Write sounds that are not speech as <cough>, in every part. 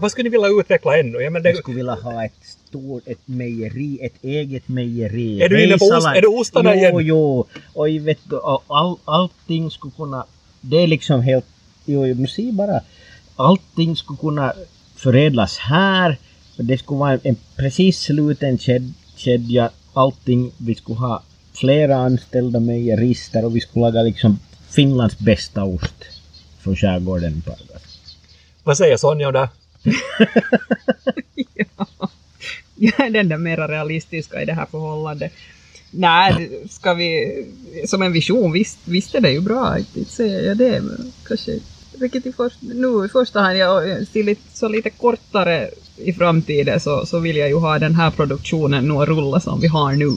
Vad skulle ni vilja utveckla ännu? Jag menar, Jag det, skulle vilja ha ett stort, ett mejeri, ett eget mejeri. Är du inne på ost- är det ostarna jo, igen? Jo, och i vet du, och all, allting skulle kunna, det är liksom helt, jo, jo, men se bara, allting skulle kunna förädlas här. Och Det skulle vara en, precis sluten ked, kedja, allting, vi skulle ha flera anställda mejerister och vi skulle laga liksom Finlands bästa ost från skärgården Pargas. vad säger Sonja om det? <laughs> Jag är den där mera realistiska i det här förhållandet. Nej, ska vi... Som en vision, visst, visst är det ju bra, inte säger jag det, men kanske... Vilket i först, nu i första hand, jag ser lite, så lite kortare i framtiden så, så vill jag ju ha den här produktionen nu att rulla som vi har nu.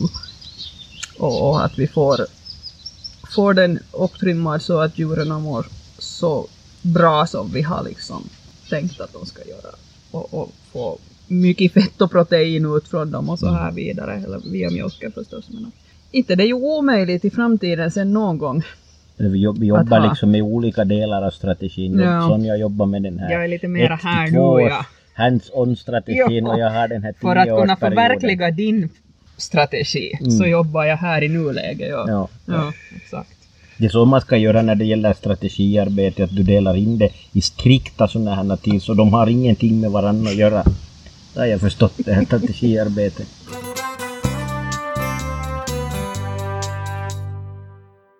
Och, och att vi får, får den upptrimmad så att djuren mår så bra som vi har liksom tänkt att de ska göra. Och, och få mycket fett och protein ut från dem och så här vidare, eller via mjölken förstås. Men inte det är ju omöjligt i framtiden sen någon gång. Vi, jobb, vi jobbar liksom med olika delar av strategin. Ja. Sonja jobbar med den här Jag är lite mera här nu, ja. hands-on strategin och jag har den här För att kunna förverkliga din strategi så Mm. jobbar jag här i nuläget. Ja, Ja. ja exakt. Det är så man ska göra när det gäller strategiarbete, att du delar in det i strikta sådana här ting, så de har ingenting med varandra att göra. Det har jag förstått, det här strategiarbetet.